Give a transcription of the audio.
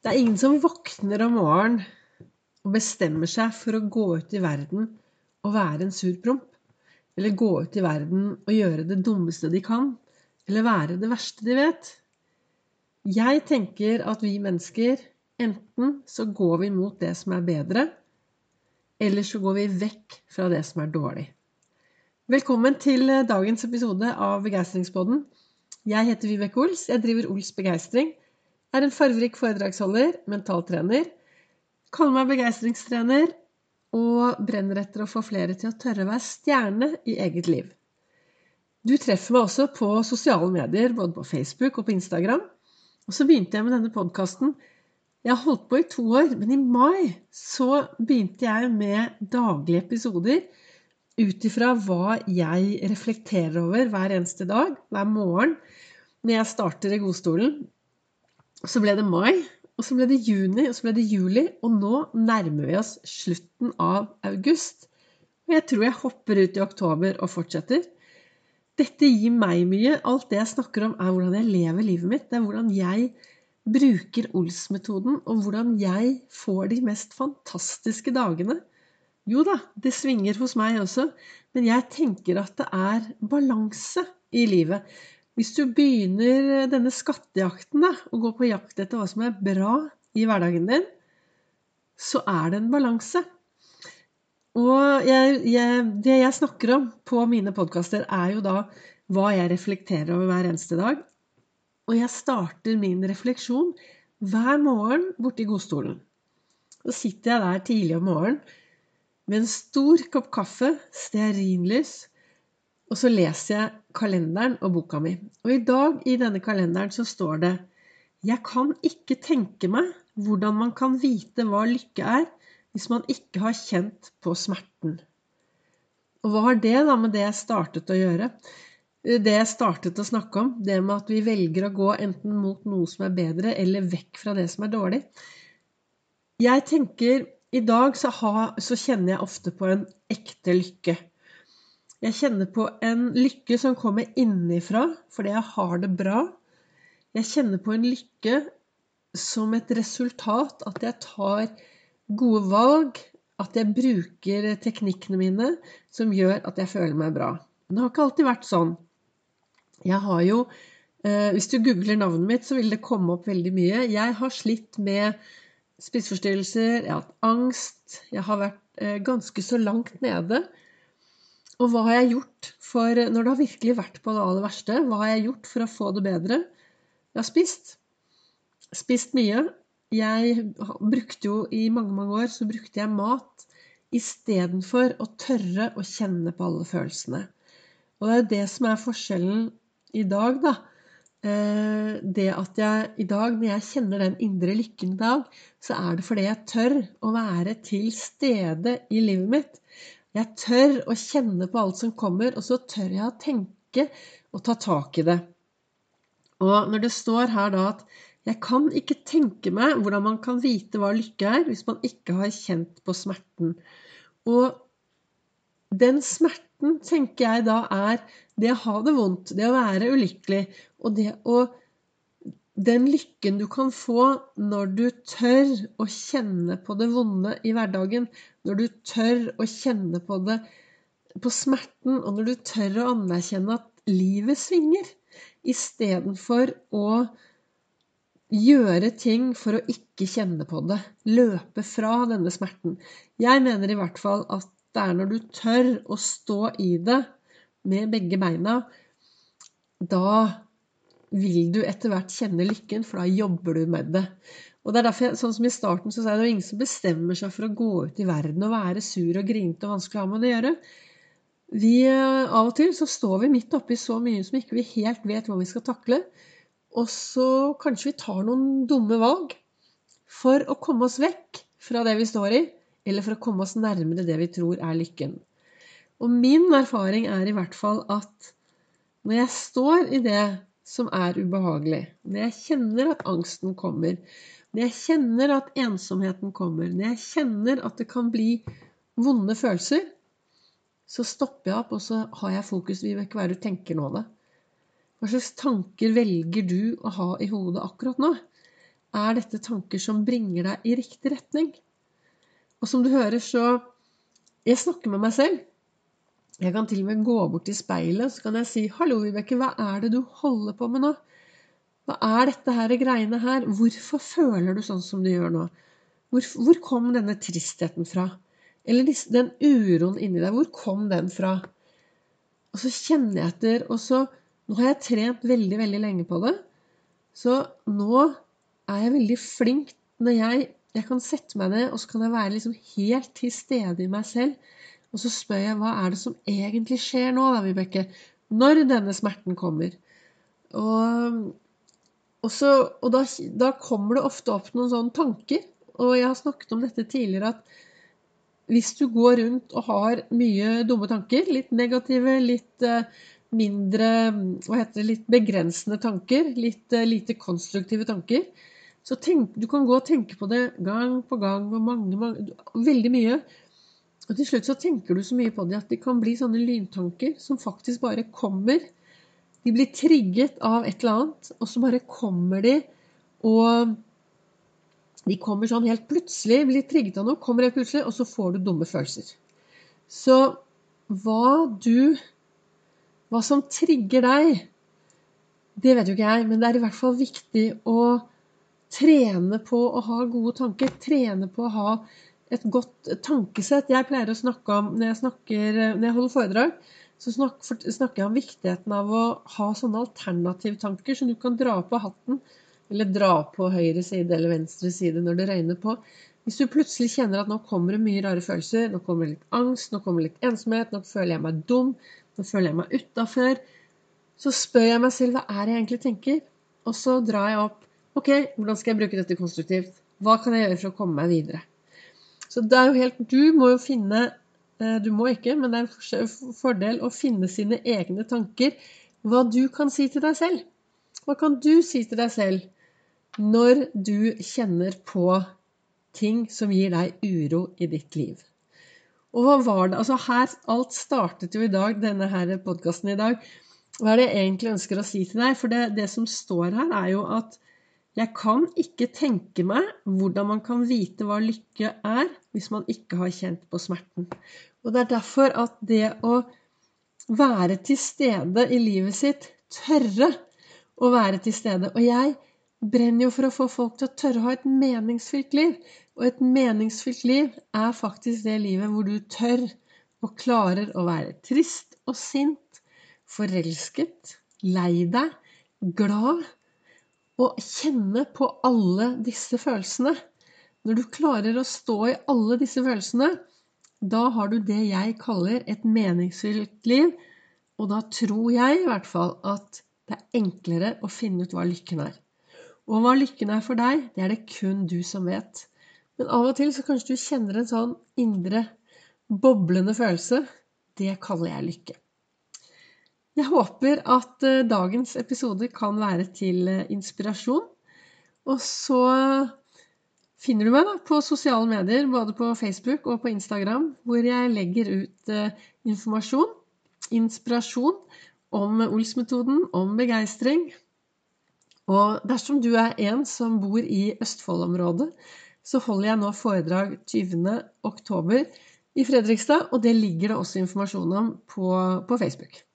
Det er ingen som våkner om morgenen og bestemmer seg for å gå ut i verden og være en sur promp. Eller gå ut i verden og gjøre det dummeste de kan. Eller være det verste de vet. Jeg tenker at vi mennesker enten så går vi mot det som er bedre, eller så går vi vekk fra det som er dårlig. Velkommen til dagens episode av Begeistringspodden. Jeg heter Vibeke Ols. Jeg driver Ols Begeistring er en farverik foredragsholder, mentaltrener, kaller meg begeistringstrener og brenner etter å få flere til å tørre å være stjerne i eget liv. Du treffer meg også på sosiale medier, både på Facebook og på Instagram. Og så begynte jeg med denne podkasten. Jeg har holdt på i to år, men i mai så begynte jeg med daglige episoder ut ifra hva jeg reflekterer over hver eneste dag, hver morgen, når jeg starter i godstolen så ble det mai, og så ble det juni, og så ble det juli, og nå nærmer vi oss slutten av august. Og jeg tror jeg hopper ut i oktober og fortsetter. Dette gir meg mye. Alt det jeg snakker om, er hvordan jeg lever livet mitt. Det er hvordan jeg bruker Ols-metoden, og hvordan jeg får de mest fantastiske dagene. Jo da, det svinger hos meg også, men jeg tenker at det er balanse i livet. Hvis du begynner denne skattejakten, da, og går på jakt etter hva som er bra i hverdagen din, så er det en balanse. Og jeg, jeg, det jeg snakker om på mine podkaster, er jo da hva jeg reflekterer over hver eneste dag. Og jeg starter min refleksjon hver morgen borte i godstolen. Så sitter jeg der tidlig om morgenen med en stor kopp kaffe, stearinlys, og så leser jeg kalenderen og boka mi. Og i dag i denne kalenderen så står det Jeg kan ikke tenke meg hvordan man kan vite hva lykke er hvis man ikke har kjent på smerten. Og hva har det da med det jeg startet å gjøre? Det jeg startet å snakke om, det med at vi velger å gå enten mot noe som er bedre, eller vekk fra det som er dårlig. Jeg tenker I dag så, ha, så kjenner jeg ofte på en ekte lykke. Jeg kjenner på en lykke som kommer innenfra fordi jeg har det bra. Jeg kjenner på en lykke som et resultat at jeg tar gode valg, at jeg bruker teknikkene mine som gjør at jeg føler meg bra. Det har ikke alltid vært sånn. Jeg har jo eh, Hvis du googler navnet mitt, så vil det komme opp veldig mye. Jeg har slitt med spiseforstyrrelser, jeg har hatt angst, jeg har vært eh, ganske så langt nede. Og hva har jeg gjort for Når det har virkelig vært på det aller verste, hva har jeg gjort for å få det bedre? Jeg har spist. Spist mye. Jeg brukte jo i mange, mange år så brukte jeg mat istedenfor å tørre å kjenne på alle følelsene. Og det er det som er forskjellen i dag, da. Eh, det at jeg i dag, når jeg kjenner den indre lykken i dag, så er det fordi jeg tør å være til stede i livet mitt. Jeg tør å kjenne på alt som kommer, og så tør jeg å tenke og ta tak i det. Og når det står her da at jeg kan ikke tenke meg hvordan man kan vite hva lykke er, hvis man ikke har kjent på smerten. Og den smerten, tenker jeg da, er det å ha det vondt, det å være ulykkelig, og det å den lykken du kan få når du tør å kjenne på det vonde i hverdagen, når du tør å kjenne på det på smerten, og når du tør å anerkjenne at livet svinger, istedenfor å gjøre ting for å ikke kjenne på det, løpe fra denne smerten. Jeg mener i hvert fall at det er når du tør å stå i det med begge beina, da vil du etter hvert kjenne lykken, for da jobber du med det. Og det er derfor, sånn som I starten så sa jeg det er ingen som bestemmer seg for å gå ut i verden og være sur og grinete og vanskelig å ha med det å gjøre. Vi, eh, av og til så står vi midt oppi så mye som ikke vi helt vet hva vi skal takle. Og så kanskje vi tar noen dumme valg for å komme oss vekk fra det vi står i, eller for å komme oss nærmere det vi tror er lykken. Og min erfaring er i hvert fall at når jeg står i det som er ubehagelig. Når jeg kjenner at angsten kommer, når jeg kjenner at ensomheten kommer, når jeg kjenner at det kan bli vonde følelser, så stopper jeg opp, og så har jeg fokus. Vibeke, hva er det du tenker nå, da? Hva slags tanker velger du å ha i hodet akkurat nå? er dette tanker som bringer deg i riktig retning? Og som du hører, så Jeg snakker med meg selv. Jeg kan til og med gå bort til speilet så kan jeg si 'Hallo, Vibeke, hva er det du holder på med nå?' Hva er dette her greiene her? Hvorfor føler du sånn som du gjør nå? Hvor, hvor kom denne tristheten fra? Eller den uroen inni deg, hvor kom den fra? Og så kjenner jeg etter, og så Nå har jeg trent veldig, veldig lenge på det. Så nå er jeg veldig flink når jeg Jeg kan sette meg ned, og så kan jeg være liksom helt til stede i meg selv og så spør jeg hva er det som egentlig skjer nå, da, Vibeke? Når denne smerten kommer. Og, og, så, og da, da, kommer det ofte opp noen sånne tanker. Og jeg har snakket om dette tidligere at hvis du går rundt og har mye dumme tanker, litt negative, litt uh, mindre Hva heter det? Litt begrensende tanker, litt uh, lite konstruktive tanker, så tenk, du kan gå og tenke på det gang på gang og mange, mange, veldig mye. Og til slutt så tenker du så mye på det at det kan bli sånne lyntanker som faktisk bare kommer. De blir trigget av et eller annet, og så bare kommer de, og de kommer sånn helt plutselig, blir trigget av noe, kommer helt plutselig, og så får du dumme følelser. Så hva du Hva som trigger deg, det vet jo ikke jeg, men det er i hvert fall viktig å trene på å ha gode tanker. Trene på å ha et godt tankesett. Jeg pleier å snakke om Når jeg, snakker, når jeg holder foredrag, så snakker jeg om viktigheten av å ha sånne alternativtanker som du kan dra på hatten, eller dra på høyre side eller venstre side når det regner på. Hvis du plutselig kjenner at nå kommer det mye rare følelser, nå kommer det litt angst, nå kommer det litt ensomhet, nå føler jeg meg dum, nå føler jeg meg utafor, så spør jeg meg selv hva er det jeg egentlig tenker? Og så drar jeg opp Ok, hvordan skal jeg bruke dette konstruktivt? Hva kan jeg gjøre for å komme meg videre? Så det er jo helt Du må jo finne eh, Du må ikke, men det er en fordel å finne sine egne tanker. Hva du kan si til deg selv. Hva kan du si til deg selv når du kjenner på ting som gir deg uro i ditt liv? Og hva var det Altså her Alt startet jo i dag, denne her podkasten i dag. Hva er det jeg egentlig ønsker å si til deg? For det, det som står her, er jo at jeg kan ikke tenke meg hvordan man kan vite hva lykke er, hvis man ikke har kjent på smerten. Og det er derfor at det å være til stede i livet sitt, tørre å være til stede Og jeg brenner jo for å få folk til å tørre å ha et meningsfylt liv. Og et meningsfylt liv er faktisk det livet hvor du tør og klarer å være trist og sint, forelsket, lei deg, glad og kjenne på alle disse følelsene. Når du klarer å stå i alle disse følelsene, da har du det jeg kaller et meningsfylt liv. Og da tror jeg i hvert fall at det er enklere å finne ut hva lykken er. Og hva lykken er for deg, det er det kun du som vet. Men av og til så kanskje du kjenner en sånn indre boblende følelse. Det kaller jeg lykke. Jeg håper at eh, dagens episode kan være til eh, inspirasjon. Og så finner du meg da på sosiale medier, både på Facebook og på Instagram, hvor jeg legger ut eh, informasjon, inspirasjon om Ols-metoden, om begeistring. Og dersom du er en som bor i Østfold-området, så holder jeg nå foredrag 20.10. i Fredrikstad, og det ligger det også informasjon om på, på Facebook.